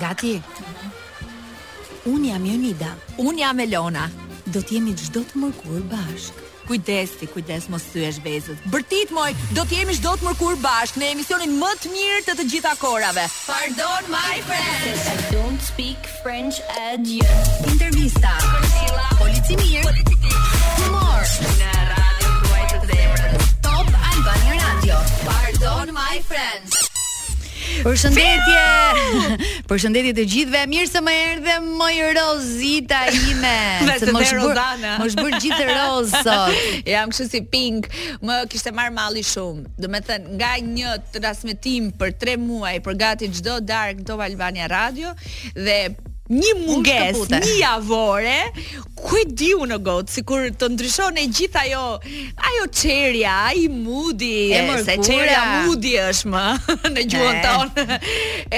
Gati? Unë jam Jonida. Unë jam Elona. Do të jemi çdo të mërkurë bashkë. Kujdes ti, kujdes mos thyesh vezët. Bërtit moj, do të jemi çdo të mërkurë bashkë në emisionin më të mirë të të gjitha kohërave. Pardon my French. I don't speak French at you. Intervista. Polici mirë. Humor. Në radion tuaj të zemrës. Top Albania Radio. Pardon my French. Përshëndetje. Përshëndetje të gjithëve. Mirë se më erdhe moj Rozita ime. Vetë më zhbur. Më zhbur gjithë roz sot. Jam kështu si pink. Më kishte marrë malli shumë. Domethënë nga një transmetim për 3 muaj për gati çdo darkë në Top Albania Radio dhe një mungesë, njëjavore, Ku e di unë o gocë, sikur të ndryshon e gjithë ajo, ajo çerja, ai mudi, e mërë, se çerja mudi është më në gjuhën tonë.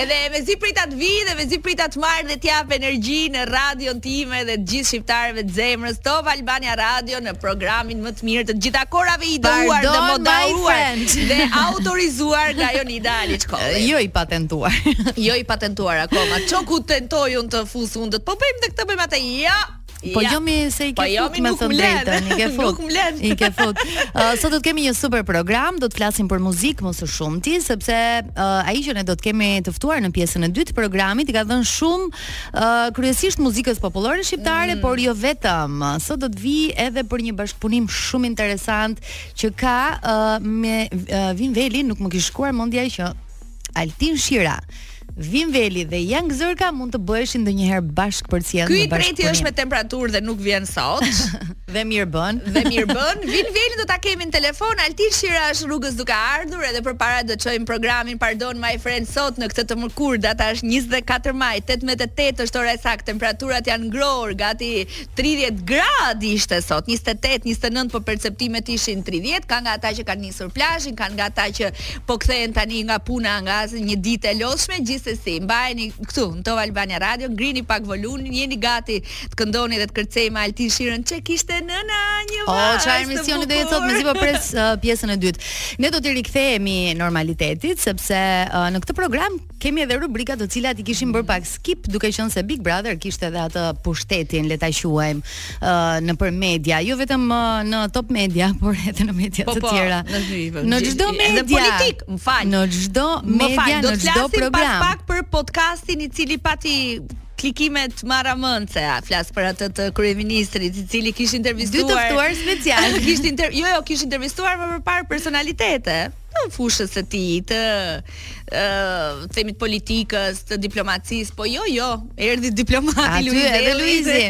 Edhe mezi prita të vij dhe mezi prita të marr dhe të jap energji në radion time dhe të gjithë shqiptarëve të zemrës, Top Albania Radio në programin më të mirë të të gjitha kohërave ideuar dhe moderuar dhe autorizuar nga Joni da Aliçkolli. Jo i patentuar. jo i patentuar akoma. Çdo ku tentoj unë të fus hundët. Po bëjmë dhe këtë bëjmë atë. Jo. Po ja. jo mi se i po ke po fut me të drejtën, i ke fut. Nuk më len. I ke fut. Uh, sot do të kemi një super program, do të flasim për muzikë më së shumti, sepse uh, ai që ne do të kemi të ftuar në pjesën e dytë të programit i ka dhënë shumë uh, kryesisht muzikës popullore shqiptare, mm. por jo vetëm. Sot do të vijë edhe për një bashkëpunim shumë interesant që ka uh, me uh, Vin Veli nuk më kish shkuar mendja që Altin Shira Vin Veli dhe Young Zerka mund të bëheshin ndonjëherë bashkë për cilën. Ky i treti është me temperaturë dhe nuk vjen sot. dhe mirë bën. dhe mirë bën. Vin Veli do ta kemi në telefon. Altin Shira është rrugës duke ardhur edhe përpara do të çojmë programin Pardon My French sot në këtë të mërkurë. Data është 24 maj, 18:08 është ora e saktë. Temperaturat janë ngrohur, gati Tridhjetë gradë ishte sot, njëzet e tetë, njëzet e nëntë po perceptimet ishin tridhjetë, ka nga ata që kanë nisur plazhin, kanë nga ata që po kthehen tani nga puna nga një ditë e lodhshme, gjithsesi mbajeni këtu në Top Albania Radio, ngrini pak volumin, jeni gati të këndoni dhe të kërceni me Altin Shirën Ç'e kishte nëna një vajzë. Oh, çfarë emisioni do jetë sot, mezi po pres uh, pjesën e dytë. Ne do të rikthehemi normalitetit sepse uh, në këtë program Kemi edhe rubrika të cilat i kishim bërë pak skip, duke qenë se Big Brother kishte edhe atë pushtetin, le ta quajmë, ë nëpër media, jo vetëm në Top Media, por edhe në media po, të po, tjera. Po, në çdo media. Në politikë, më fal. Në çdo media, në çdo program. Më fal, do të flasim pak për podcastin i cili pati klikimet marramendëse, a flas për atë të kryeministrit, i cili kish intervistuar dy të ftuar specialë. kish inter... jo, jo, kish intervistuar më përpara personalitete. Në fushën e tij të ë themit politikës, të diplomacisë, po jo, jo, erdhi diplomati Luizi. Aty edhe Luizi.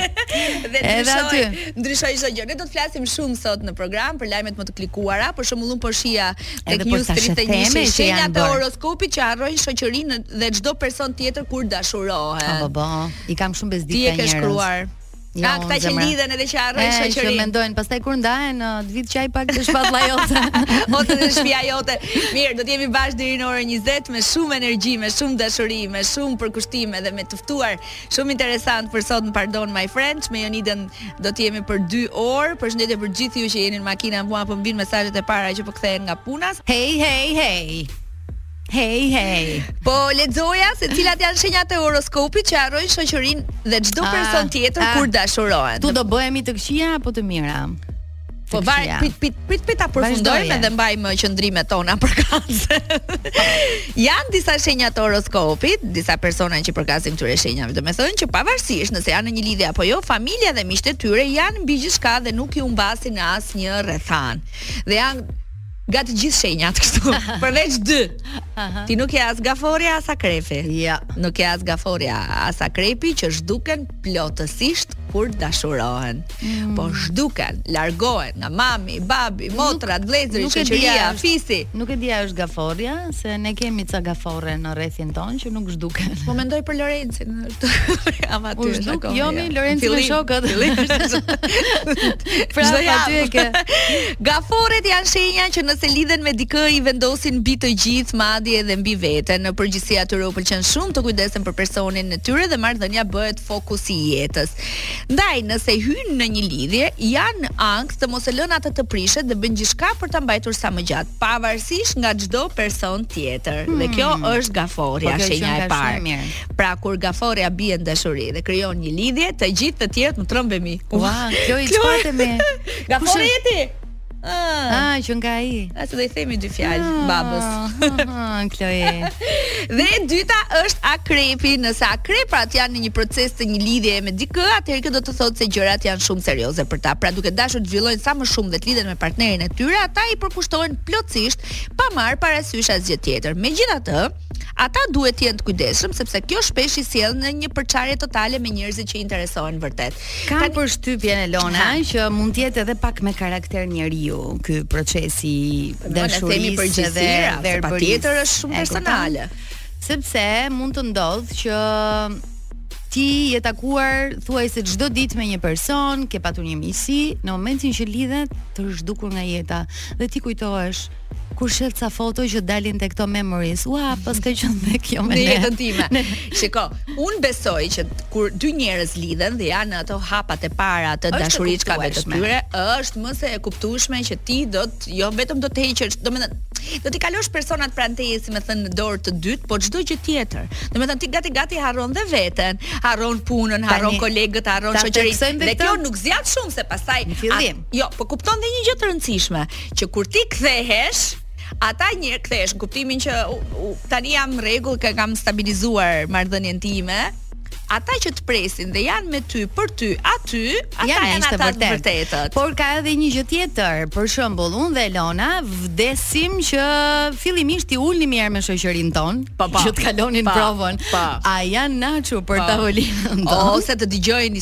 dhe edhe aty. Ndryshoi çdo gjë. Ne do të flasim shumë sot në program për lajmet më të klikuara, për shembull un po shihja tek News 31 shenja të horoskopit që harrojnë shoqërinë dhe çdo person tjetër kur dashurohen. Po po. I kam shumë bezdi këta njerëz. Ti e ke shkruar. Jo, ah, këta që lidhen edhe që harrojnë shoqërinë. Që mendojnë, pastaj kur ndahen, uh, të vij të qaj pak te shpatulla jote. Ose te shtëpia jote. Mirë, do të jemi bashkë deri në orën 20 me shumë energji, me shumë dashuri, me shumë përkushtim edhe me të ftuar shumë interesantë për sot në Pardon My French, me Jonidën do të jemi për 2 orë. Përshëndetje për gjithë ju që jeni në makina, mua po vijnë mesazhet e para që po kthehen nga puna. Hey, hey, hey. Hej, hej. Po lexoja se cilat janë shenjat e horoskopit që harrojnë shoqërinë dhe çdo ah, person tjetër ah. kur dashurohen. Ti do bëhemi të këqija apo të mira? Po vaj prit prit prit prit ta përfundojmë dhe mbajmë qëndrimet tona për kancer. Janë disa shenja të horoskopit, disa persona që u përkasin këtyre shenjave. Do të thonë që pavarësisht nëse janë në një lidhje apo jo, familja dhe miqtë e tyre janë mbi gjithçka dhe nuk i humbasin në asnjë rrethanë. Dhe janë Gati të gjitha shenjat kështu, përveç dy. Ti nuk je as gaforja as akrepi. Ja. Nuk je as gaforja as akrepi që zhduken plotësisht kur dashurohen. Mm. Po zhduken, largohen nga mami, babi, motra, vëllezëri, shoqëria, fisi. Nuk e di a është gaforja, se ne kemi ca gaforre në rrethin tonë që nuk zhduken. Po mendoj për Lorencin, Ama ty nuk, jo mi Lorenci me shokët. Pra do ja aty e ke. Gaforret janë shenja që nëse lidhen me dikë i vendosin mbi të gjithë, madje edhe mbi veten. Në përgjithësi atyre u pëlqen shumë të kujdesen për personin e tyre dhe marrëdhënia bëhet fokusi i jetës. Ndaj, nëse hyjnë në një lidhje, janë në ankth të mos e lënë atë të prishet dhe bëjnë gjithçka për ta mbajtur sa më gjatë, pavarësisht nga çdo person tjetër. Hmm. Dhe kjo hmm. është gaforja, po, shenja e parë. Pra kur gaforja bie në dashuri dhe krijon një lidhje, të gjithë të tjerët më trëmbemi. Ua, Kloi, çfarë të me? Gaforre je ti. Ah, ah që nga ai. Atë do i themi dy fjalë ah, babës. Ah, Kloi. dhe e dyta është akrepi, nëse akrepat janë në një proces të një lidhjeje me dikë, atëherë kjo do të thotë se gjërat janë shumë serioze për ta. Pra duke dashur të zhvillojnë sa më shumë dhe të lidhen me partnerin e tyre, ata i përkushtohen plotësisht pa marrë parasysh asgjë tjetër. Megjithatë, Ata duhet të jenë të kujdesshëm sepse kjo shpesh i sjell në një përçarje totale me njerëzit që interesohen vërtet. Kam tani... përshtypjen Ilona që mund të jetë edhe pak me karakter njeriu ky procesi i dashurisë dhe verbërisë. Patjetër është shumë personale. Sepse mund të ndodhë që ti je takuar thuajse çdo ditë me një person, ke patur një miqësi, në momentin që lidhet të zhduket nga jeta dhe ti kujtohesh kur shef ca foto që dalin te këto memories. Ua, paska qenë me kjo me ne. Në jetën time. Shiko, un besoj që kur dy njerëz lidhen dhe janë ato hapat e para të dashuriçkave të tyre, është më se e kuptueshme që ti do të jo vetëm do të heqësh, domethënë do t'i kalosh personat pranë teje, si me thën në dorë të dytë, por çdo gjë tjetër. Domethënë ti gati gati harron dhe veten, harron punën, harron kolegët, harron shoqërinë. Dhe kjo nuk zgjat shumë se pastaj Jo, po kupton dhe një gjë të rëndësishme, që kur ti kthehesh, ata një kthehesh në kuptimin që u, u, tani jam në rregull, e kam stabilizuar marrëdhënien time. Ata që të presin dhe janë me ty për ty aty, ata janë, janë ata të vërtetët. Por ka edhe një gjë tjetër. Për shembull, unë dhe Elona vdesim që fillimisht i ulnim me shoqërin ton, pa, po, pa, po. që të kalonin pa, po, provën. Pa. A janë ata për pa. tavolinën tonë? Ose të dëgjojnë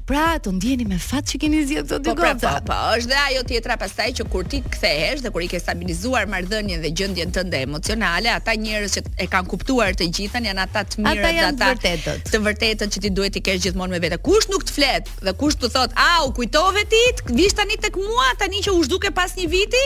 Pra, të ndiheni me fat që keni zgjedh këto dy po, pra, goca. Po, po, është dhe ajo tjetra pastaj që kur ti kthehesh dhe kur i ke stabilizuar marrëdhënien dhe gjendjen tënde emocionale, ata njerëz që e kanë kuptuar të gjithën janë ata të mirë dhe ata të vërtetët. Të vërtetët që ti duhet t'i kesh gjithmonë me vete. Kush nuk të flet dhe kush të thot, "A u kujtove ti, vish tani tek mua tani që u zhduke pas një viti?"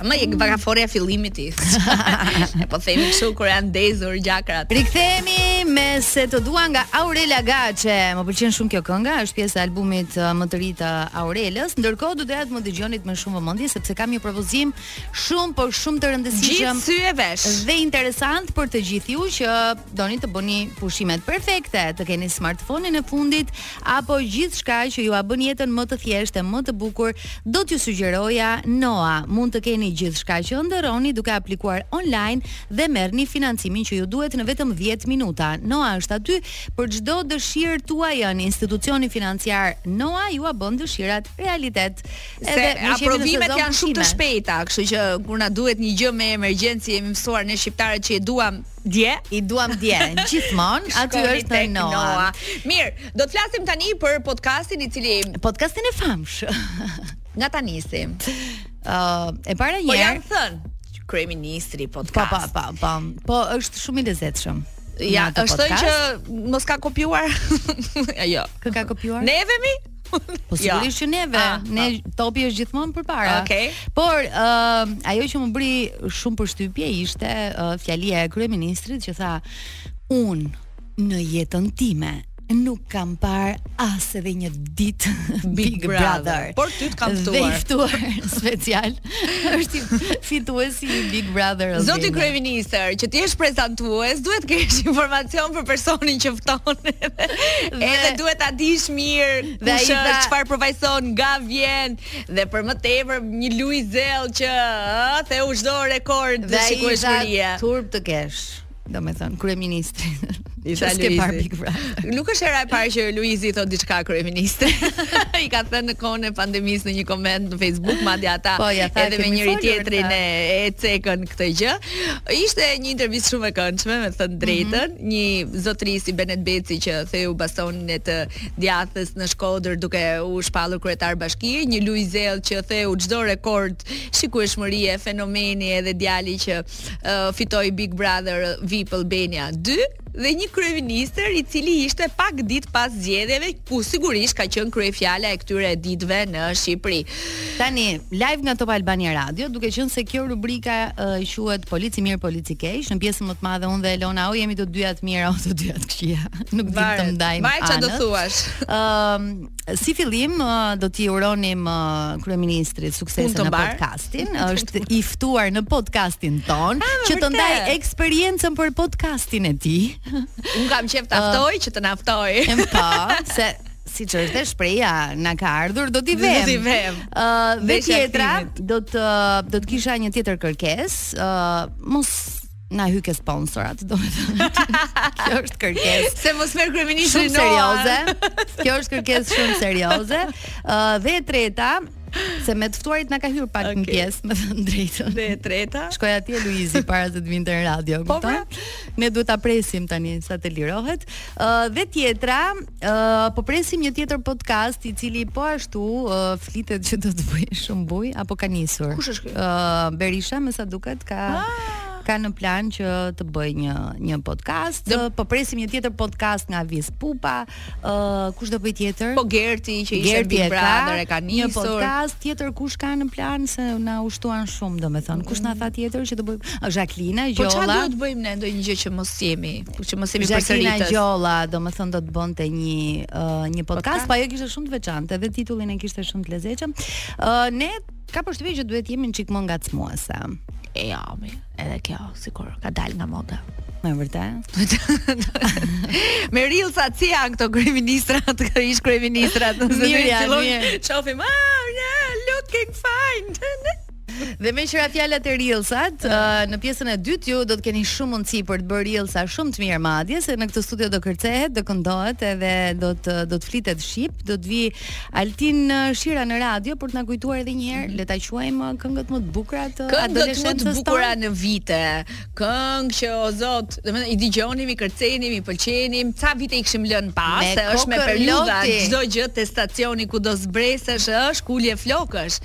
Më vjen euforia e fillimit ti. po themi kështu kur janë ndezur gjakrat. Rikthehemi me se të dua nga Aurela Gaçe. Më pëlqen shumë kjo kënga, është pjesë e albumit uh, më të ri të Aurelës. Ndërkohë do doja të më dëgjonit me shumë vëmendje sepse kam një propozim shumë por shumë të rëndësishëm. Gjithë sy e vesh. Dhe interesant për të gjithë ju që doni të bëni pushimet perfekte, të keni smartphone-in e fundit apo gjithçka që jua bën jetën më të thjeshtë e më të bukur, do t'ju sugjeroja Noa. Mund të keni gjithçka që ëndërroni duke aplikuar online dhe merrni financimin që ju duhet në vetëm dhjetë minuta. Noa është aty për çdo dëshirë tuajën. Institucioni financiar Noa jua bën dëshirat realitet. Edhe se aprovimet janë shumë të shpejta, kështu që kur na duhet një gjë me emergjencë jemi mësuar ne shqiptarët që e duam Dje? I duam dje, gjithmonë, aty është tek Noa. Mirë, do të flasim tani për podcastin i cili Podcastin e famshëm. Nga ta nisim. Ë, e para një. Po janë thën kryeministri Po, podcast. po, po, po. Po është shumë i lezetshëm. Ja, Në atë është thënë podcast. që mos ka kopjuar. jo. Kë ka kopjuar? Neve mi? Po jo. sigurisht që neve, ah, ne po. topi është gjithmonë përpara. Okej. Okay. Por ë uh, ajo që më bëri shumë përshtypje ishte uh, fjalia e kryeministrit që tha un në jetën time nuk kam par as edhe një dit Big, Big Brother. Brother. Por ty të kam ftuar. Dhe i ftuar special është fituesi i Big Brother Albania. Zoti kryeministër, që ti je prezantues, duhet të kesh informacion për personin që fton. Edhe duhet ta dish mirë dhe ai tha çfarë përfaqëson, nga vjen dhe për më tepër një Luiz Ejll që ë theu çdo rekord shikueshmërie. Turp të kesh. do me thënë, kryeministri. I tha Luizi. Nuk është hera e parë që Luizi i thotë diçka kryeministrit. I ka thënë në kohën e pandemisë në një koment në Facebook, madje ata po, ja, tha, edhe me njëri tjetrin e e cekën këtë gjë. Ishte një intervistë shumë e këndshme, me thënë mhm. drejtën, mm -hmm. një zotëri si Benet Beci që theu bastionin e të djathtës në Shkodër duke u shpallur kryetar bashkie, një Luiz Ejll që theu çdo rekord shikueshmërie, fenomeni edhe djali që uh, fitoi Big Brother VIP Albania 2 dhe një kryeministër i cili ishte pak ditë pas zgjedhjeve, ku sigurisht ka qenë kryefjala e këtyre ditëve në Shqipëri. Tani, live nga Top Albania Radio, duke qenë se kjo rubrika uh, quhet Polici i mirë, polici i keq, në pjesën më të madhe unë dhe Elona o jemi të dyja të mira ose të dyja të këqija. Nuk di të ndajmë. Vaj çfarë do thuash. Ëm, Si fillim do t'i uronim kryeministrit suksese në podcast. Është i ftuar në podcastin tonë ah, që të ndajë eksperiencën për podcastin e tij. Unë kam qejf ta ftoj që të na ftojë. Po, se siç është shprehja na ka ardhur, do t'i vem. Do t'i vem. Uh, dhe tjetra, do të, do të kisha një tjetër kërkesë, uh, mos na hy ke sponsorat, domethënë. Kjo është kërkesë. Se mos merr kryeministri shumë serioze. Kjo është kërkesë shumë serioze. Ë uh, dhe e treta, se me të ftuarit na ka hyrë pak okay. në pjesë, me thënë drejtën. Dhe e treta, shkoi atje Luizi para se të vinte në radio, po, kupton? Pra. Ne duhet ta presim tani sa të lirohet. Ë uh, dhe tjetra, Uh, po presim një tjetër podcast i cili po ashtu uh, flitet që do të bëjë shumë bujë apo ka nisur. Kush është ky? Uh, Berisha me sa duket ka ah! ka në plan që të bëjë një një podcast. Dhe... Po presim një tjetër podcast nga Vis Pupa. Ë uh, kush do bëjë tjetër? Po Gerti që ishte Gerti Big Brother e ka nisur. Një podcast tjetër kush ka në plan se na u shtuan shumë, domethënë. Kush na tha tjetër që do bëjë? Jacqueline, Gjolla. Po çfarë do të bëjmë ne ndonjë gjë që mos jemi? Por që mos jemi përsëritës. Jacqueline Gjolla, domethënë do të bënte një uh, një podcast, po ajo e kishte shumë të veçantë, edhe titullin e kishte shumë të lezetshëm. Uh, ne ka përshtypje që duhet jemi çik më ngacmuese. E jo, mi, edhe kjo sikur ka dalë nga moda. Me vërtet. me reels-a si janë këto kryeministrat, këto ish kryeministrat, nëse do të thonë, çofim, ah, yeah, looking fine. Dhe me që ra fjala te Reelsat, uh, në pjesën e dytë ju do të keni shumë mundësi për të bërë Reelsa shumë të mirë madje, se në këtë studio do kërcehet, do këndohet edhe do të, do të flitet shqip, do të vij Altin Shira në radio për të na kujtuar edhe njëherë, mm -hmm. le ta quajmë këngët më të bukura të adoleshencës tonë. Këngët më të bukura në vite, këngë që o zot, domethënë i dëgjonim, i kërcenim, i pëlqenim, ca vite i kishim lënë pas, se është me periudha çdo gjë te stacioni ku do zbresësh, është kulje flokësh.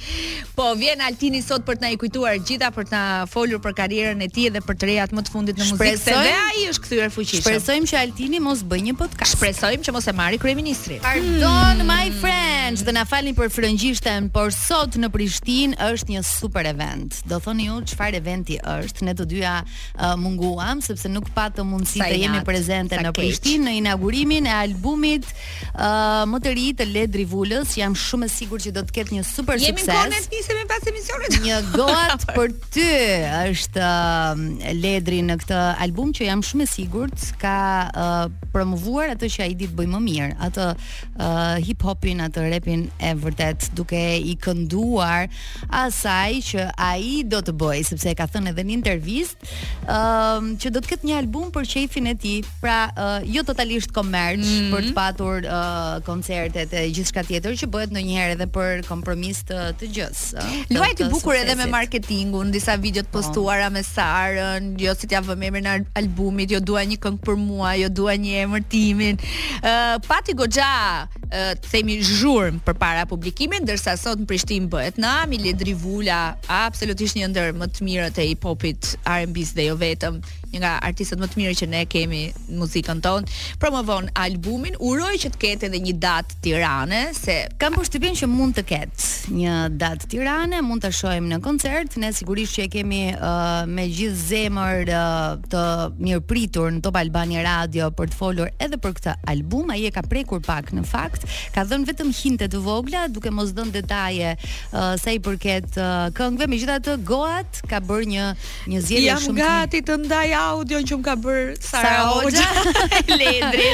Po vjen Altini sot për të na i kujtuar të gjitha për të na folur për karrierën e tij dhe për të rejat më të fundit në muzikë, se dhe ai është kthyer fuqishëm. Shpresojmë që Altini mos bëj një podcast. Shpresojmë që mos e marri kryeministri. Pardon hmm. my friends, do na falni për frëngjishten, por sot në Prishtinë është një super event. Do thoni ju çfarë eventi është? Ne të dyja uh, munguam sepse nuk patëm mundësi të jemi prezente në Prishtinë në inaugurimin e albumit uh, më të ri të Ledri Vulës. Jam shumë e sigurt që do të ketë një super sukses. Jemi në kohë, nisemi pas emisionit. Një goat për ty është uh, Ledri në këtë album që jam shumë e sigurt ka uh, promovuar atë që ai di të bëj më mirë, atë uh, hip hopin, atë rapin e vërtetë duke i kënduar asaj që ai do të bëjë, sepse e ka thënë edhe në intervistë, ë uh, që do të ketë një album për qejfin e tij, pra uh, jo totalisht komerc mm -hmm. për të patur uh, koncertet e gjithçka tjetër që bëhet ndonjëherë edhe për kompromis të të gjës. Luajti bukur edhe me marketingun, disa video të po. postuara me Sarën, jo si t'ia vëmë emrin e albumit, jo dua një këngë për mua, jo dua një emër timin. Ë uh, pati goxha të themi zhurmë përpara publikimit, ndërsa sot në Prishtinë bëhet nami Ledri Vula, absolutisht një ndër më të mirët e hip-hopit, R&B-s dhe jo vetëm, një nga artistët më të mirë që ne kemi në muzikën tonë, promovon albumin. Uroj që të ketë edhe një datë Tirane, se kam përshtypjen që mund të ketë një datë Tirane, mund ta shohim në koncert, ne sigurisht që e kemi uh, me gjithë zemër uh, të mirëpritur në Top Albania Radio për të folur edhe për këtë album. Ai e ka prekur pak në fakt, ka dhënë vetëm hinte të vogla duke mos dhënë detaje uh, sa i përket uh, këngëve. Megjithatë, Goat ka bërë një një zgjedhje Jam shumë të mirë. gati të ndaj audion që më ka bërë Sara Sara Hoxha. Hoxha Ledri.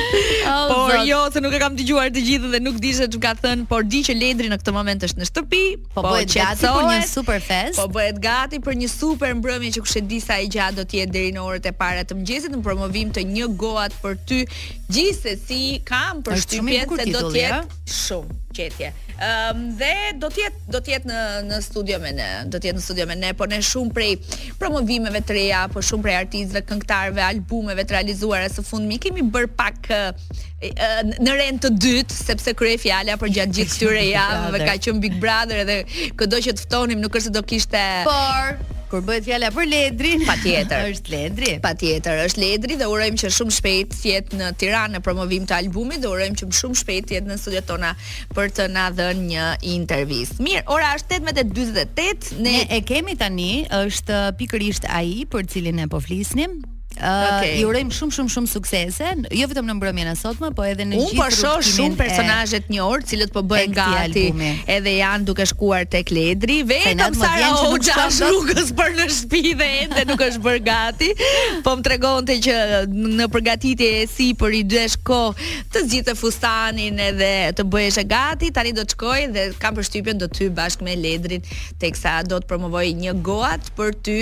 Oh, zot. Por jo, se nuk e kam dëgjuar të gjithë dhe nuk di se çka thënë, por di që Ledri në këtë moment është në shtëpi, Po, po bëhet gati për një super festë. Po bëhet gati për një super mbrëmje që kush e di sa e gjatë do të jetë deri në orët e para të mëngjesit në promovim të një goat për ty. Gjithsesi kam përshtypjen se do të jetë shumë qetje. Ëm ehm, um, dhe do të jetë do të jetë në në studio me ne, do të jetë në studio me ne, por ne shumë prej promovimeve të reja, apo shumë prej artistëve, këngëtarëve, albumeve të realizuara së fundmi i kemi bërë pak uh, në rend të dytë sepse kryefjala përgjatë gjithë këtyre javëve ka qenë Big Brother edhe këdo që të ftonim nuk është se do kishte por kur bëhet fjala për Ledrin, patjetër. është Ledri. Patjetër, është Ledri dhe urojmë që shumë shpejt të jetë në Tiranë në promovim të albumit dhe urojmë që shumë shpejt të jetë në studiot tona për të na dhënë një intervistë. Mirë, ora është 18:48. Ne, ne e kemi tani, është pikërisht ai për cilin ne po flisnim. Uh, okay. I urojmë shumë shumë shumë suksese, jo vetëm në mbrëmjen e sotme, po edhe në gjithë rrugëtimin. Unë po shoh shumë personazhe të njohur, të cilët po bëhen gati, edhe janë duke shkuar tek Ledri, vetëm Sara është rrugës për në shtëpi dhe ende nuk është bërë gati. Po më tregonte që në përgatitje e sipër i duhej kohë të zgjidhte fustanin edhe të bëheshe gati, tani do të shkojë dhe kam përshtypjen do të hyjë bashkë me Ledrin teksa do të promovojë një gotë për ty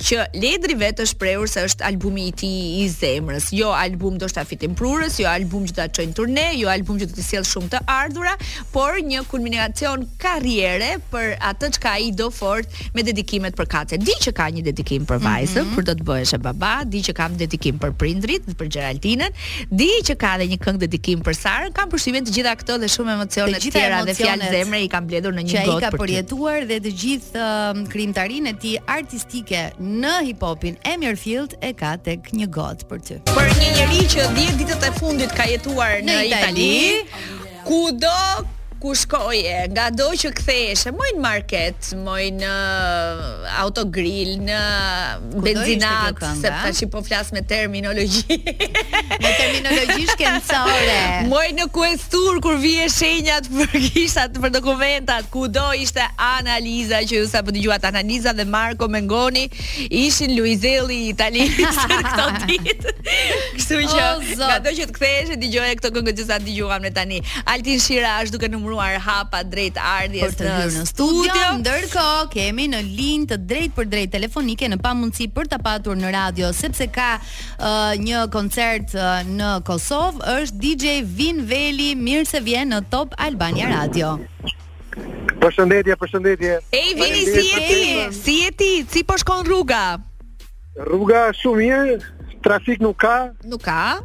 që Ledri vetë është shprehur se është albumi i tij i zemrës, jo album ndoshta fitimprurës, jo album që do ta çojë në turne, jo album që do t'i sjellë shumë të ardhura, por një kulminacion karriere për atë çka ai do fort me dedikimet përkatëse. Di që ka një dedikim për vajzën, mm -hmm. kur do të bëheshe baba, di që ka dedikim për prindërit, për Xheraldinën, Di që ka dhe një këngë dedikim për Sarën, kam përshtypjen të gjitha këto dhe shumë emocione të tjera dhe fjalë zemre i ka mbledhur në një gotë për ty. Që ai ka përjetuar dhe të gjithë um, krijimtarinë e tij artistike në hip-hopin e mirëfilltë e ka tek një gotë për ty. Për një njeri që 10 ditët e fundit ka jetuar në, në Itali, Itali Kudo ku shkoje, ngado që ktheheshe, moj në market, moj në autogrill, në benzinat, se prapë po flas me terminologji. me terminologji shkencore. Moj në kuesturë kur vije shenjat e gishtave për dokumentat, kudo ishte Annalisa që ju sapo dëgjuat Annalisa dhe Marco Mengoni ishin Luiz Ejlli i Italisë këto ditë. Kështu që, ngado që të ktheheshe, dëgjoje këto këngë Gjuam ne tani. Altin Shira është duke numëruar hapa drejt ardhjes së tyre në studio. Ndërkohë kemi në linjë të drejtpërdrejtë telefonike në pamundësi për ta patur në radio sepse ka uh, një koncert uh, në Kosovë, është DJ Vin Veli, mirë se vjen në Top Albania Radio. Përshëndetje, përshëndetje. Ej Vini, si je ti? Si je ti? Si po shkon rruga? Rruga shumë mirë, trafik nuk ka. Nuk ka.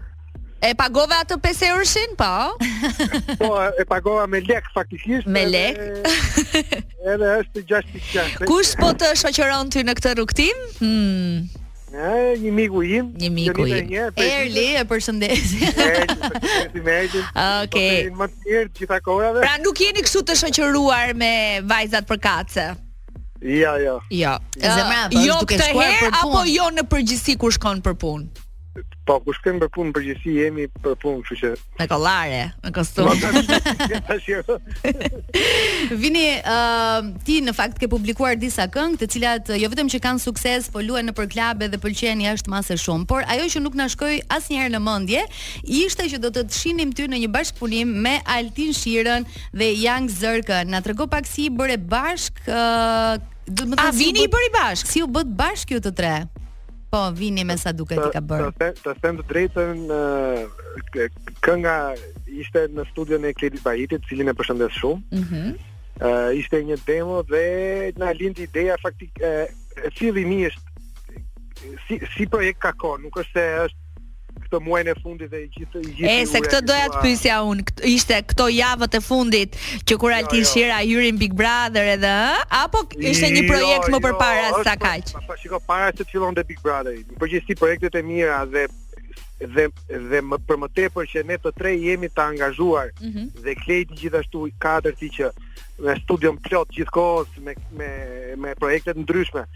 E pagove atë 5 euroshin, po? po, e pagova me lek faktikisht. Me lek. Edhe është 6.6. Kush po të shoqëron ty në këtë rrugëtim? Hmm. Ja, një miku im. Një miku im. Erli, e përshëndes. Erli, me Erli. Okej. Po, më të mirë të gjitha kohërave. Pra nuk jeni kështu të shoqëruar me vajzat përkatëse. Jo, jo. Jo. Zemra, po jo, duke shkuar për punë. Jo, këtë herë apo jo në përgjithësi kur shkon për punë? Po ku shkojmë për punë, në përgjithësi jemi për punë, kështu që me kollare, me kostum. Vini, uh, ti në fakt ke publikuar disa këngë, të cilat jo vetëm që kanë sukses, po luajnë nëpër klabe dhe pëlqejnë jashtë masë shumë, por ajo që nuk na shkoi asnjëherë në mendje, ishte që do të të shinim ty në një bashkëpunim me Altin Shirën dhe Young Zerkën. Na trego pak si i bëre bashk, uh, domethënë si vini i bëri bashk. Si u bëtë bashk ju të tre? Po, vini me sa duket i ka bërë. Të, të, të them të drejtën, kënga ishte në studion e Kledi Bahitit, të cilin e përshëndes shumë. Mm -hmm. uh, ishte një demo dhe na lindi ideja, faktikisht e, e fillimisht si si projekt ka kohë, nuk është se është këtë muajin e fundit dhe gjithë gjithë E se këtë doja të pyesja un, ishte këto javët e fundit që kur jo, Altin jo. Shira hyri në Big Brother edhe ë apo ishte një jo, projekt jo, më përpara jo, se kaq? Po shiko para se të fillonte Big Brother. Në përgjithësi projektet e mira dhe dhe dhe më për më tepër që ne të tre jemi të angazhuar mm -hmm. dhe Kledi gjithashtu i katërti që me studion plot gjithë kohës me me me projekte të ndryshme.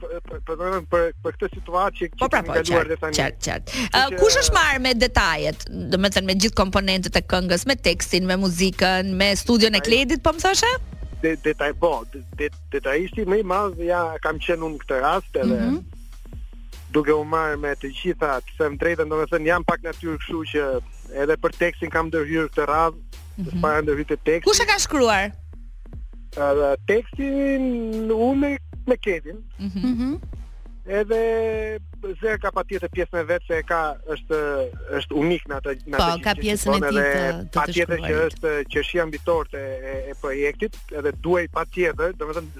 po do të për për këtë situatë që po, pra, po, kaluar deri tani. Qartë, qartë. Kush është marrë me detajet, domethënë me gjithë komponentët e këngës, me tekstin, me muzikën, me studion e Kledit, po më thoshe? De, detaj po, de, detajisti më i madh a kam qenë unë në këtë rast edhe. Mm -hmm. Duke u marrë me të gjitha, të them të drejtën, domethënë jam pak natyrë kështu që edhe për tekstin kam ndërhyrë këtë radhë, Mhm. Para në vitë teksti. Kush e ka shkruar? Edhe tekstin unë me Kevin. Mhm. mhm. Edhe Zerka patjetër pjesën e vet e ka është është unik në atë në po, atë. Po, ka pjesën e tij të të shkruar. Patjetër që është qershia mbi tortë e, e projektit, edhe duhej patjetër, domethënë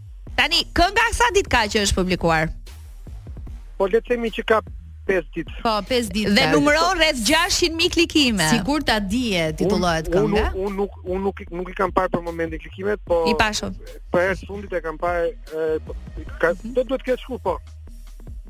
Tani, kënga sa ditë ka që është publikuar? Po le të themi që ka 5 ditë. Po, 5 ditë. Dhe numëron rreth 600 mijë klikime. Sikur ta dije titullohet kënga. Unë un, nuk unë nuk nuk i kam parë për momentin klikimet, po I pashë. Për herë të fundit e kam parë, po, ka, mhm. duhet të ketë shku po.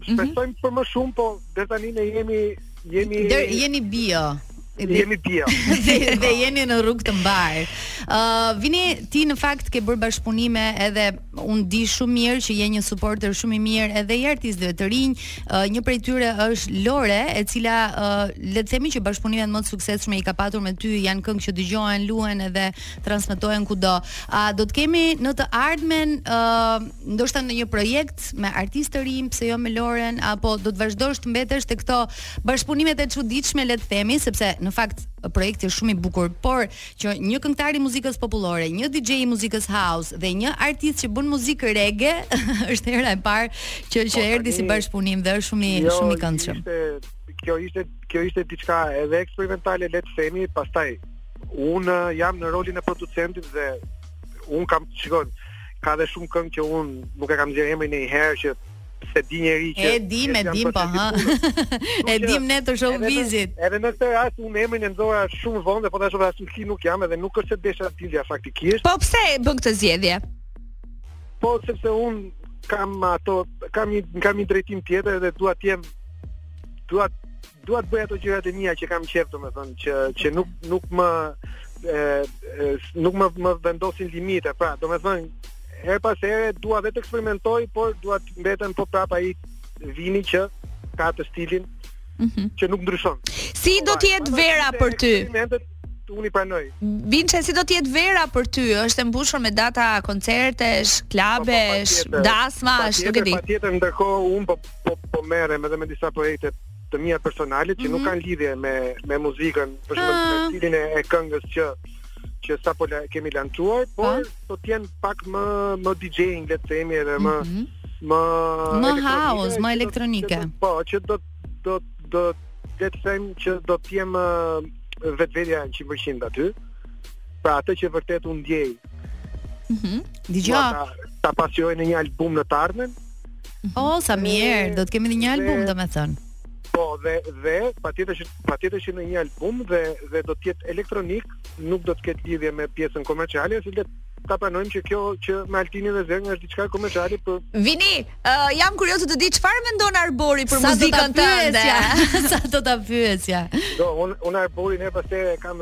Shpresojmë mm -hmm. për më shumë, po deri tani ne jemi jemi Der, jeni bio. Dhe, jemi bio. dhe, dhe jeni në rrugë të mbarë. Ë, uh, vini ti në fakt ke bërë bashkëpunime edhe un di shumë mirë që je një supporter shumë i mirë edhe i artistëve të rinj. Uh, një prej tyre është Lore, e cila uh, le të themi që bashkëpunimet më të suksesshme i ka patur me ty janë këngë që dëgjohen, luhen edhe transmetohen kudo. A do të kemi në të ardhmen ë uh, ndoshta ndonjë projekt me artistë të rinj, pse jo me Loren apo do të vazhdosh të mbetesh te këto bashkëpunimet e çuditshme le të themi, sepse në fakt projekti është shumë i bukur, por që një këngëtar i muzikës popullore, një DJ i muzikës house dhe një artist që bën muzikë reggae është hera e parë që që po e dëgjojmë si bashkëpunim dhe është shumë i jo, shumë i këndshëm. Kjo ishte kjo ishte diçka edhe eksperimentale le të themi, pastaj Unë eh, jam në rolin e producentit dhe unë kam shikon, ka dhe shumë këngë që unë nuk e kam nxjerrë emrin njëherë që s'e di njeri që e dim e dim po ha e dim ne të showbiz-it edhe në këtë rast unë emrin e nxora shumë vonë dhe po tash as nuk nuk jam edhe nuk është se desha dilja faktikisht po pse bën këtë zgjedhje po sepse unë kam ato kam një kam një drejtim tjetër dhe dua të jem dua Dua të bëj ato gjërat e mia që kam qejf, domethënë që që nuk nuk më e, e, nuk më më vendosin limite. Pra, domethënë her pas here dua vetë të eksperimentoj, por dua të mbetem po prapë ai Vini që ka të stilin mm -hmm. që nuk ndryshon. Si do të jetë vera për ty? Unë i pranoj. Vini, si do të jetë vera për ty? Është e mbushur me data koncertesh, po, po, klabesh, dasmash, nuk e di. Patjetër, ndërkohë unë po po po merrem edhe me disa projekte të mia personale që mm -hmm. nuk mhm. kanë lidhje me me muzikën, për shembull ah. me stilin e këngës që që sa po la, kemi lançuar, po. por do të jenë pak më më DJ-ing le të themi edhe më mm -hmm. më më house, më elektronike. Po, që do do do le të them që do të jem vetvetja 100% aty. Pra atë që vërtet unë ndjej. Mhm. Mm Dgjaj. Ta, ta pasqyroj në një album në të ardhmen. Mhm. Oh, sa mirë, do të kemi një album, dhe, domethënë. Po, dhe dhe patjetër që patjetër që në një album dhe dhe do të jetë elektronik, nuk do të ketë lidhje me pjesën komerciale, se le ta pranojmë që kjo që me Altinin dhe Zengën është diçka komerciale për Vini, uh, jam kurioze të di çfarë mendon Arbori për muzikën tënde. Sa do ta pyesja? Do, un un Arborin e pastaj kam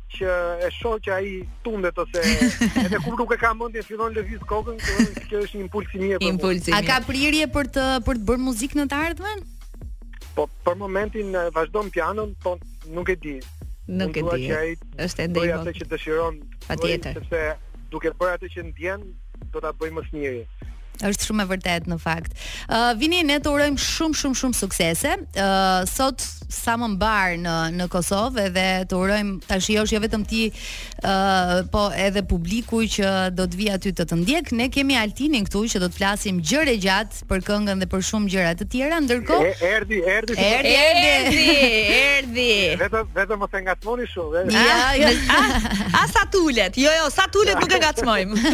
që e shoh që ai tundet ose edhe kur nuk e ka mendin fillon lëviz kokën, kjo, kjo është një impuls i mirë. Impuls i mirë. A ka prirje për të për të bërë muzikë në të ardhmen? Po për momentin vazhdon pianon, po nuk e di. Nuk e di. Është ende i atë që dëshiron. Patjetër. Sepse duke bërë atë që ndjen, do ta bëjë më së miri. Është shumë e vërtetë në fakt. Ë uh, vini ne të urojmë shumë shumë shumë suksese. Ë uh, sot sa më mbarë në në Kosovë dhe të urojmë ta shijosh jo vetëm ti ë uh, po edhe publiku që do të vi aty të të ndjek. Ne kemi Altinin këtu që do të flasim gjerë e gjatë për këngën dhe për shumë gjëra të tjera. Ndërkohë erdhi, erdhi, erdhi, erdhi, erdhi. Vetëm vetëm mos e ngacmoni shumë. Ja, ja. As sa tulet. Jo, jo, sa tulet nuk e ngacmojmë.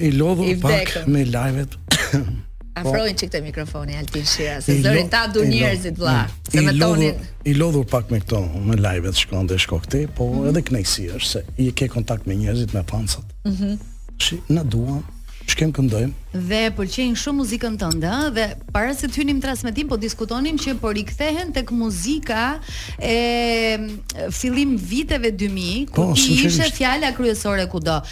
I lodhur pak me live-et. Afroje po. çik këtë mikrofonin, Altin Shira, se zërin ta duan njerëzit, vla. Mm. Se me tonin... I lodhur pak me këto, me live-et shko andej shko këtej, po mhm. edhe knaqsi është, se i ke kontakt me njerëzit, me fansat. Mhm. Shi, na duan, shkem këndojmë. Dhe pëlqejnë shumë muzikën tënde, ëh, dhe para se të hynim transmetim po diskutonim që po rikthehemi tek muzika e fillim viteve 2000, ku po, ti ishe fjala kryesore kudo.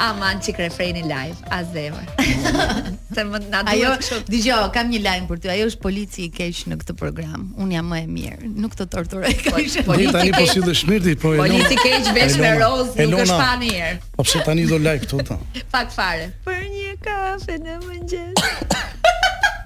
Aman çik refrenin live, a zemër. Se më na duhet ajo, kështu. Dëgjo, kam një lajm për ty. Ajo është polici i keq në këtë program. Un jam më e mirë. Nuk të torturoj. Po, polici tani po sillet shpirti, po e. Polici i keq veç me roz nuk është pa mirë. Po pse tani do live këtu ta? Pak fare. Për një kafe në mëngjes.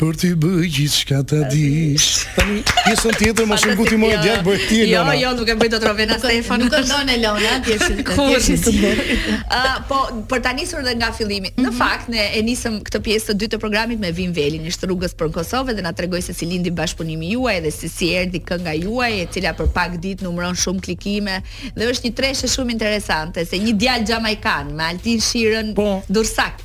Për ty bëj gjithçka ta dish. Tani pjesën tjetër mos e nguti më jo. djal bëj ti Elona. Jo, jo, nuk e bëj dot Rovena Stefan. Nuk e don Elona, ti je shumë Ëh, po për ta nisur dhe nga fillimi. Në mhm. fakt ne e nisëm këtë pjesë të dytë të programit me Vin Venin, ishte rrugës për Kosovë dhe na tregoi se si lindi bashkëpunimi juaj dhe se si erdhi kënga juaj, e cila për pak ditë numëron shumë klikime dhe është një treshe shumë interesante se një djalë jamaikan me Altin Shirën po, dursak.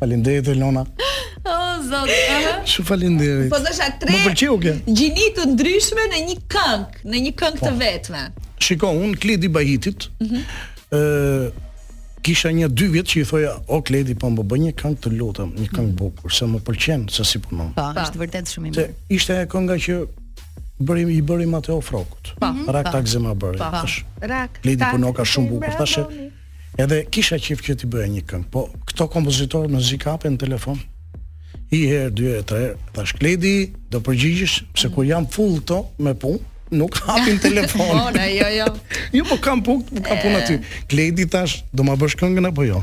Faleminderit Elona. O zot. Shumë faleminderit. Po thosha tre. Më pëlqeu kjo. Gjini të ndryshme në një këngë, në një këngë të po. vetme. Shiko, un Kledi Bahitit. Ëh. Mm -hmm. Kisha një dy vjet që i thoja, o Kledi, po më bëj një këngë të lutem, një këngë mhm. bukur, se më pëlqen se si punon. Po, po. është vërtet shumë i mirë. Ishte ajo kënga që bëri i bëri Mateo Frrokut. Po, Rak tak zemra bëri. Thash. Rak. Kledi punon ka shumë bukur. Thash Edhe kisha qef që t'i bëja një këngë, po këto kompozitorë mezi i kap në telefon. I herë, dy herë, tre herë, thash Kledi, do përgjigjesh se kur jan full këto me punë, nuk hapin telefon. Po, na jo, jo. Jo, po kam punë, po kam punë aty. Kledi thash, do ma bësh këngën apo jo?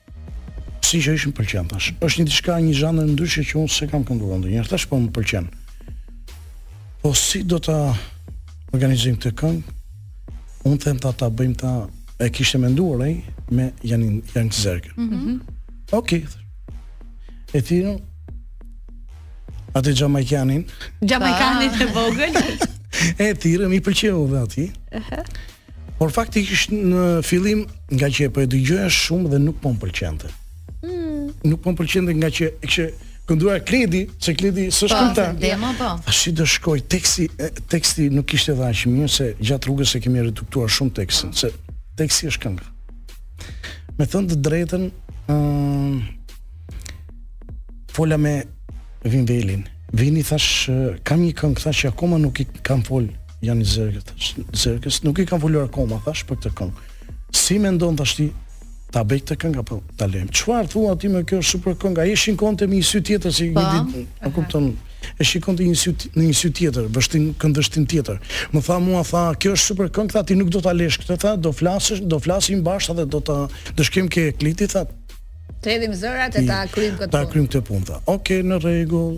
Si gjë që më pëlqen thash. Është një diçka, një zhanër ndryshe që unë s'e kam kënduar ndonjëherë thash, po më pëlqen. Po si do ta organizojmë këtë këngë? Unë them ta ta bëjmë ta e kishte menduar ai me Janin Jan Zerkën. Mm -hmm. Okej. Okay. E tiro. Atë Jamaikanin. Jamaikanin e vogël. e tiro, më pëlqeu dhe aty. Ëh. Uh -huh. Por faktikisht në fillim nga që po e dëgjoja shumë dhe nuk po më pëlqente. Mm. Nuk po më pëlqente nga që e kishte kënduar Kledi, se Kledi s'është po, këngëtar. Po, demo po. Ai si do shkoj teksti teksti nuk ishte dhe aq mirë se gjatë rrugës e kemi reduktuar shumë tekstin, se teksti është këngë. Me thënë të drejtën, ëh um, fola me Vin Velin. Vini thash kam një këngë thash që akoma nuk i kam fol Jani Zërgës, Zërgës, nuk i kam folur akoma, thash, për këtë këngë. Si mendon thash ti, ta bëj këtë këngë, apo ta lejmë. Çfarë thua ti me kjo super këngë, ai shikonte me një sy tjetër, si po. një ditë, a kupton, e shikonte një sy, në një sy tjetër, vështin, këndvështrim tjetër. Më tha mua, tha, kjo është super këngë, tha, ti nuk do ta lësh këtë, tha, do flasësh, do flasim bashkë, dhe do të, do shkojmë ke Kliti, tha, të hedhim zërat e ta kryjmë këtë punë. Ta kryjmë këtë punë. Okej, okay, në rregull.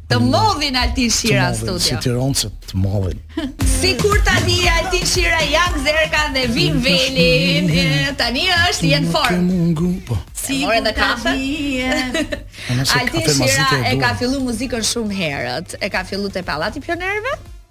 Të modhin Altin Shira në studio. Si tironse të modhin. Sikur tani Altin Shira Jan Zerka dhe Vin Velin, tani je në formë. Po. Si morë të kafe? Altin Shira e ka filluar muzikën shumë herët. E ka filluar te Pallati i Pionierëve?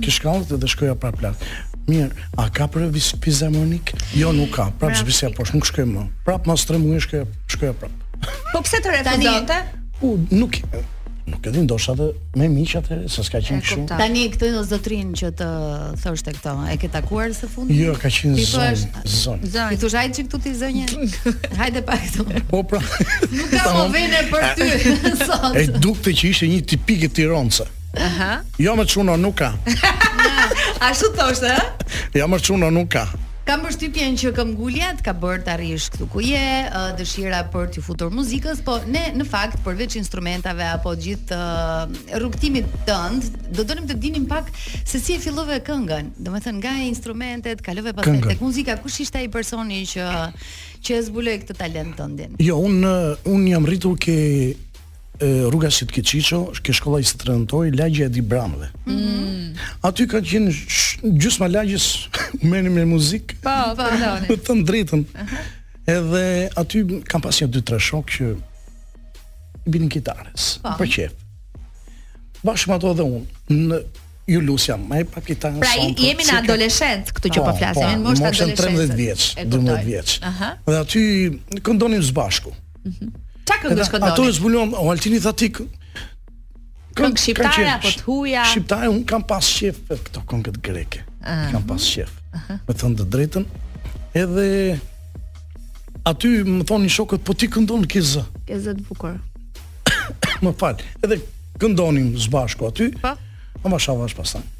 Ke shkallët dhe shkoja prap lart. Mirë, a ka për vis fizarmonik? Jo, nuk ka. Prap zbrisja poshtë, nuk shkoj më. Prap mas 3 muaj shkoja, shkoja prap. Po pse të refuzonte? Po nuk nuk e di ndoshta edhe me miq atë se s'ka qenë kështu. Tani këtë zotrin që të thoshte këto, e ke takuar së fundi? Jo, ka qenë zonj, zonj. Zonj. Ti thuj çik ti zonjë. Hajde pak këtu. Po pra. Nuk ka më vend për ty. Zon. E dukej që ishte një tipike tironse. Aha. Jo më çuno nuk ka. Ashtu thoshte, ha? Jo më çuno nuk ka. Kam përshtypjen që këmbgulja të ka bërë të arrish këtu ku je, dëshira për t'iu futur muzikës, po ne në fakt përveç instrumentave apo gjithë rrugëtimit tënd, do donim të dinim pak se si e fillove këngën. Domethënë nga instrumentet, kalove pastaj tek muzika, kush ishte ai personi që që e zbuloi këtë talent tëndin? Jo, un un jam rritur ke Rruga Siri Kodra, ke shkolla i së trëntoi lagja e Dibranëve. Mm. Aty ka qenë gjysma e lagjes u merrnin me muzikë. Po, po, po. Të drejtën. Edhe aty kam pas një dy tre shok që i binin kitarës. Po. Për qejf. Bashkë me ato dhe unë iu lusja më jep pak kitarë. Pra, jemi në adoleshencë këtu që po, po flasim, në moshë adoleshente. Moshë 13 vjeç, 12 vjeç. Dhe aty këndonim së bashku. Mhm. Çka këngësh këndonit? Ato e zbuluan o Altini tha ti këngë shqiptare apo të huaja? Shqiptare un kam pas qef për këto këngë greke. Ah. Kam pas qef. Me të thënë të drejtën, edhe aty më thonin shokët po ti këndon ke zë. Ke zë të bukur. më fal. Edhe këndonim së bashku aty. Po. Avash avash pastaj.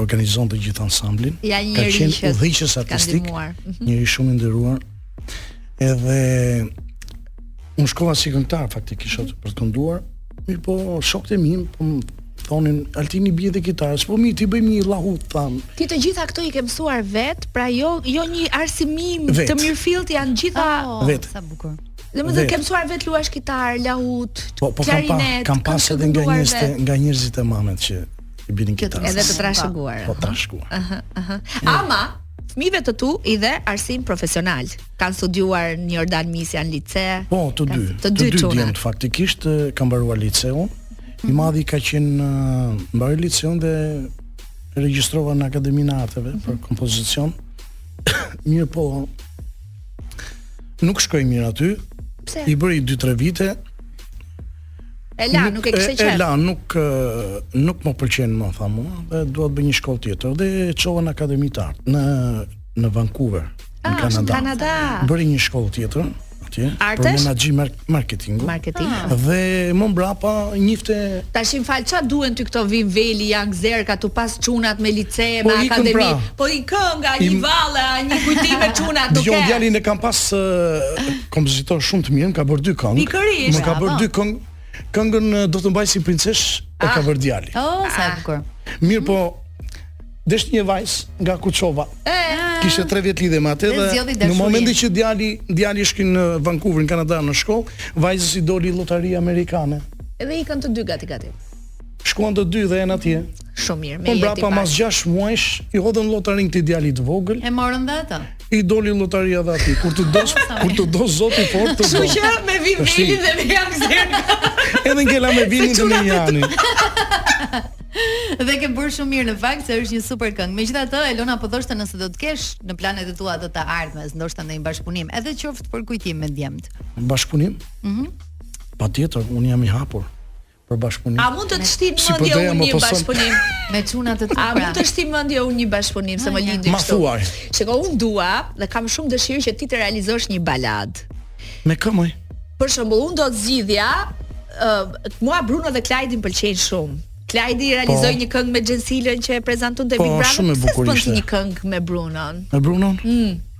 organizon të gjithë ansamblin. Ja një ka qenë udhëheqës artistik, mhm. njeri shumë i nderuar. Edhe unë shkova si këngëtar faktikisht mm për të kënduar, mirë po shokët e mi po më thonin Altini bie dhe kitarë, s'po mi ti bëjmë një llahutë thamë. Ti të gjitha këto i ke mësuar vet, pra jo jo një arsimim vet. të mirëfilltë janë gjitha oh, vet. sa bukur. Domethënë ke mësuar vet luash kitarë, lahutë, po, po klarinet. Po kam pas edhe nga njerëzit nga njerëzit e mamës që i binin kitarës. Edhe të trashëguar. Po trashëguar. Aha, aha. Ama fëmijëve të tu i dhe arsim profesional. Kan studiuar në Jordan Misia në lice. Po, të dy. Të dy çuna. Faktikisht kanë mbaruar liceun. I madhi ka qenë mbaroi liceun dhe regjistrova në Akademinë e Arteve për mhm. kompozicion. Mirëpo. Nuk shkoi mirë aty. Pse? I bëri 2-3 vite, E la, nuk e kishte qejf. E la, nuk nuk më pëlqen më tha mua dhe dua të bëj një shkollë tjetër dhe e çova në Akademi të Art në në Vancouver, në ah, Kanada. Kanada. Bëri një shkollë tjetër atje për menaxhim marketing. Marketing. Ah. Dhe më mbrapa njifte Tashi më fal ça duhen ty këto vin veli janë zer ke ti pas çunat me lice po me akademi. Pra. Po i kënga një valle, një kujtim me çunat duke. Jo djalin e kam pas kompozitor shumë të mirë, më ka bërë dy këngë. Pikërisht. Më ka bërë po. dy këngë. Këngën do të mbaj si princeshë e ka ah. bërë djali. Oh, sa e ah. bukur. Mirëpo, desh një vajzë nga Kuçova. Kishte 3 vjet lidhje me atë dhe në momentin që djali djali shkon në Vancouver në Kanada në shkollë, vajzës i doli llotaria amerikane. Edhe ikën të dy gati gati. Shkuan të dy dhe janë atje. Shumë mirë, me jetë i pashë. Po mbrapa mas gjashtë muajsh, i hodhën llotarinë këtij djalit të vogël. E morën dhe atë. I doli llotaria dhe atij. Kur të do, kur të do Zoti fort të do. Kështu që me vin velin dhe me jam zer. Edhe ngela me vinin dhe me jani. Dhe ke bërë shumë mirë në fakt se është një super këngë. Megjithatë, Elona po thoshte nëse do të kesh në planet e tua të të ardhmes, ndoshta ndonjë bashkëpunim, edhe qoftë për kujtim me djemt. Bashkëpunim? Mhm. Mm Patjetër, un jam i hapur. për bashkëpunim. A mund të të shti në mendje unë një bashkëpunim me çunat e tij? A mund të shti në mendje unë një bashkëpunim se më lindi kështu? Shiko, unë dua dhe kam shumë dëshirë që ti të realizosh një baladë. Me kë më? Për shembull, unë do të zgjidhja uh, mua Bruno dhe Klajdi më pëlqejnë shumë. Klajdi realizoi po. një këngë me Xhensilën që e prezantoi te po, Big Brother. Po, shumë e bukur ishte. Po, një këngë me Brunon. Me Brunon? Mm.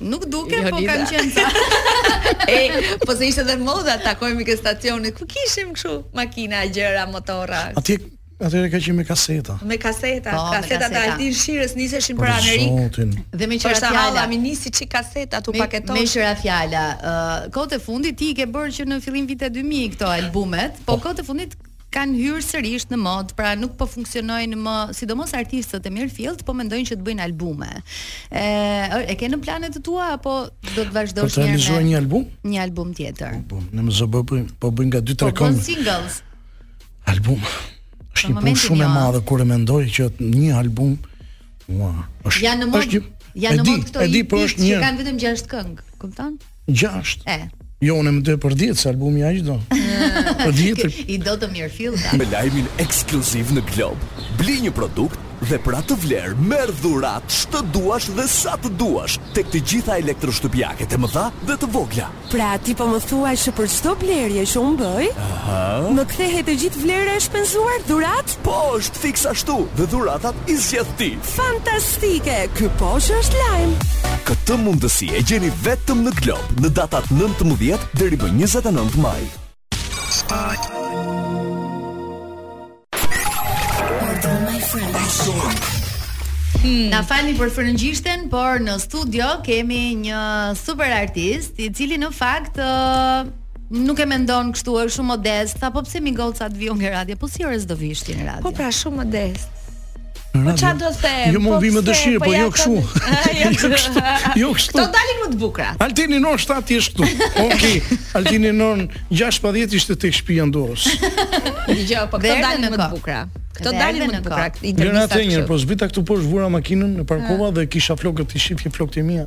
Nuk duke, po kanë qenë ta. Ej, po se ishte dhe moda takohemi ke stacioni. Ku kishim kështu makina, gjëra, motorra. Aty Atëherë ka qenë me kaseta. Me kaseta, po, kaseta të Altin Shirës niseshin për Amerikë. Dhe meqë ra fjala, mi nisi çik kaseta tu paketon. Meqë ra fjala, uh, kohët e fundit ti i ke bërë që në fillim vitet 2000 këto albumet, po kohët e fundit kanë hyrë sërish në modë, pra nuk po funksionojnë më, sidomos artistët e mirëfilltë po mendojnë që të bëjnë albume. E, e ke në planet e tua apo do të vazhdosh po njëherë me një album? Një album tjetër. Po, po më shumë po bëjnë po bëjnë nga 2-3 këngë. Po singles. Album. Është një punë shumë e madhe kur e mendoj që një album Ua, është, është një, janë në modë këto EP që kanë vetëm 6 këngë, kupton? Gjashtë. E. Jo, unë e dua për dhjetë, se albumi ai do. Për dhjetë. I do të mirëfillta. Me lajmin ekskluziv në Glob, bli një produkt dhe për atë vlerë merr dhuratë ç'të duash dhe sa të duash tek të gjitha elektroshtëpiaket të mëdha dhe të vogla. Pra ti po më thua se për çdo blerje që unë bëj, më kthehet e gjithë vlera e shpenzuar dhuratë? Po, është fiks ashtu dhe dhuratat i zgjedh ti. Fantastike! Ky po që është lajm. Këtë mundësi e gjeni vetëm në Glob në datat 19 deri më 29 maj. Hmm. Na falni për frëngjishten, por në studio kemi një super artist, i cili në fakt uh, Nuk e mendon kështu, është shumë modest. Tha po pse mi goca të vij unë në radio? Po si ore s'do vish ti në radio? Po pra shumë modest. Po çfarë do të them? Jo më po vij me dëshirë, po, po jo kështu. Jo, jo kështu. Jo kështu. Do dalin më të bukura. Altini nën 7 ti je këtu. Okej. Altini nën 16 ishte tek shtëpia ndorës. Dëgjo, po këto dalin më të bukura. Këto dalin më të bukura. Intervista. Gjëra të njëjta, po zbrita këtu poshtë vura makinën, e parkova dhe kisha flokët, i shihje flokët e mia.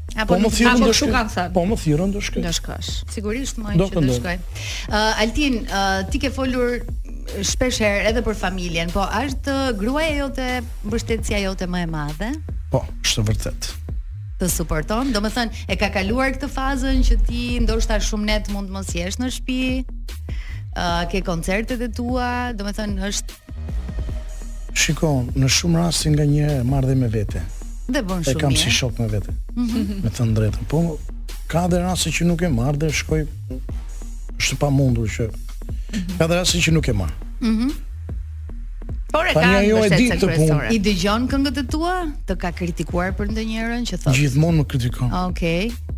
Apo po më thirrën do shkoj. Po më thirrën do shkoj. Do shkosh. Sigurisht që do shkoj. Uh, Altin, uh, ti ke folur shpesh herë edhe për familjen, po a është gruaja jote mbështetësja jote më e madhe? Po, është vërtet. Të suporton, domethënë, e ka kaluar këtë fazën që ti ndoshta shumë net mund të mos jesh në shtëpi, uh, ke koncertet e tua, domethënë, është Shiko, në shumë raste nganjëherë e marr dhe me vete. Dhe bën shumë. E kam si shok me vete. Mm -hmm. Them të drejtën. Po ka dhe raste që nuk e marr dhe shkoj është e pamundur që mm -hmm. ka dhe raste që nuk e marr. Mhm. Mm Por e ka njohur këtë punë. I dëgjon këngët e tua? Të ka kritikuar për ndonjërën që thotë? Gjithmonë më kritikon. Okej. Okay.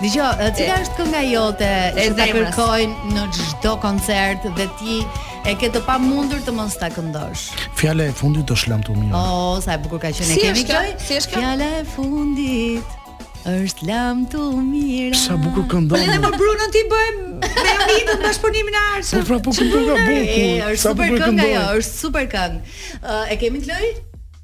Dëgjo, cila është kënga jote që ta kërkojnë në çdo koncert dhe ti e ke të pamundur të mos ta këndosh? Fjala e fundit është lamtumirë. Oh, sa e bukur ka qenë. Si është kjo? Si është kjo? Fjala e fundit është lamtumira. Sa bukur këndon. Po edhe me Brunon ti bëj me Jonitën bashkëpunimin e ardhshëm. Po pra po këndon kaq bukur. Është super këngë ajo, është super këngë. Ë e kemi Kloj?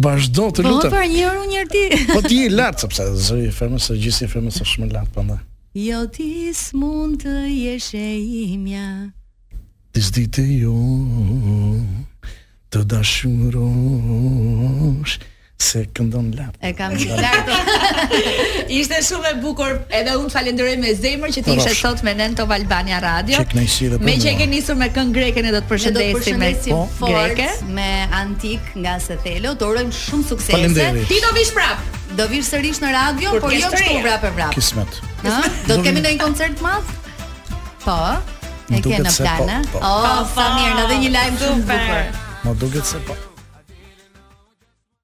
Vazhdo të lutem. Po për një orë një ti. Po ti i lart sepse zëri i femrës së gjithë si femrës është shumë lart prandaj. Jo ti s'mund të jesh e imja. Ti s'di të, jo, të dashurosh se këndon lart. E kam të qartë. Ishte shumë e bukur. Edhe unë të falenderoj me zemër që ti ishe sot me ne në Top Albania Radio. Meqë e ke nisur me këngë greke ne do të përshëndesim me po. greke me antik nga Sethelo. Të urojmë shumë suksese. Ti do vish prap. Do vish sërish në radio, por jo kështu vrap e vrap. Kismet. Ha? Do të kemi ndonjë koncert madh? Po. E ke në plan, a? Po. Oh, sa mirë, na dhe një lajm shumë bukur. Më duket se po.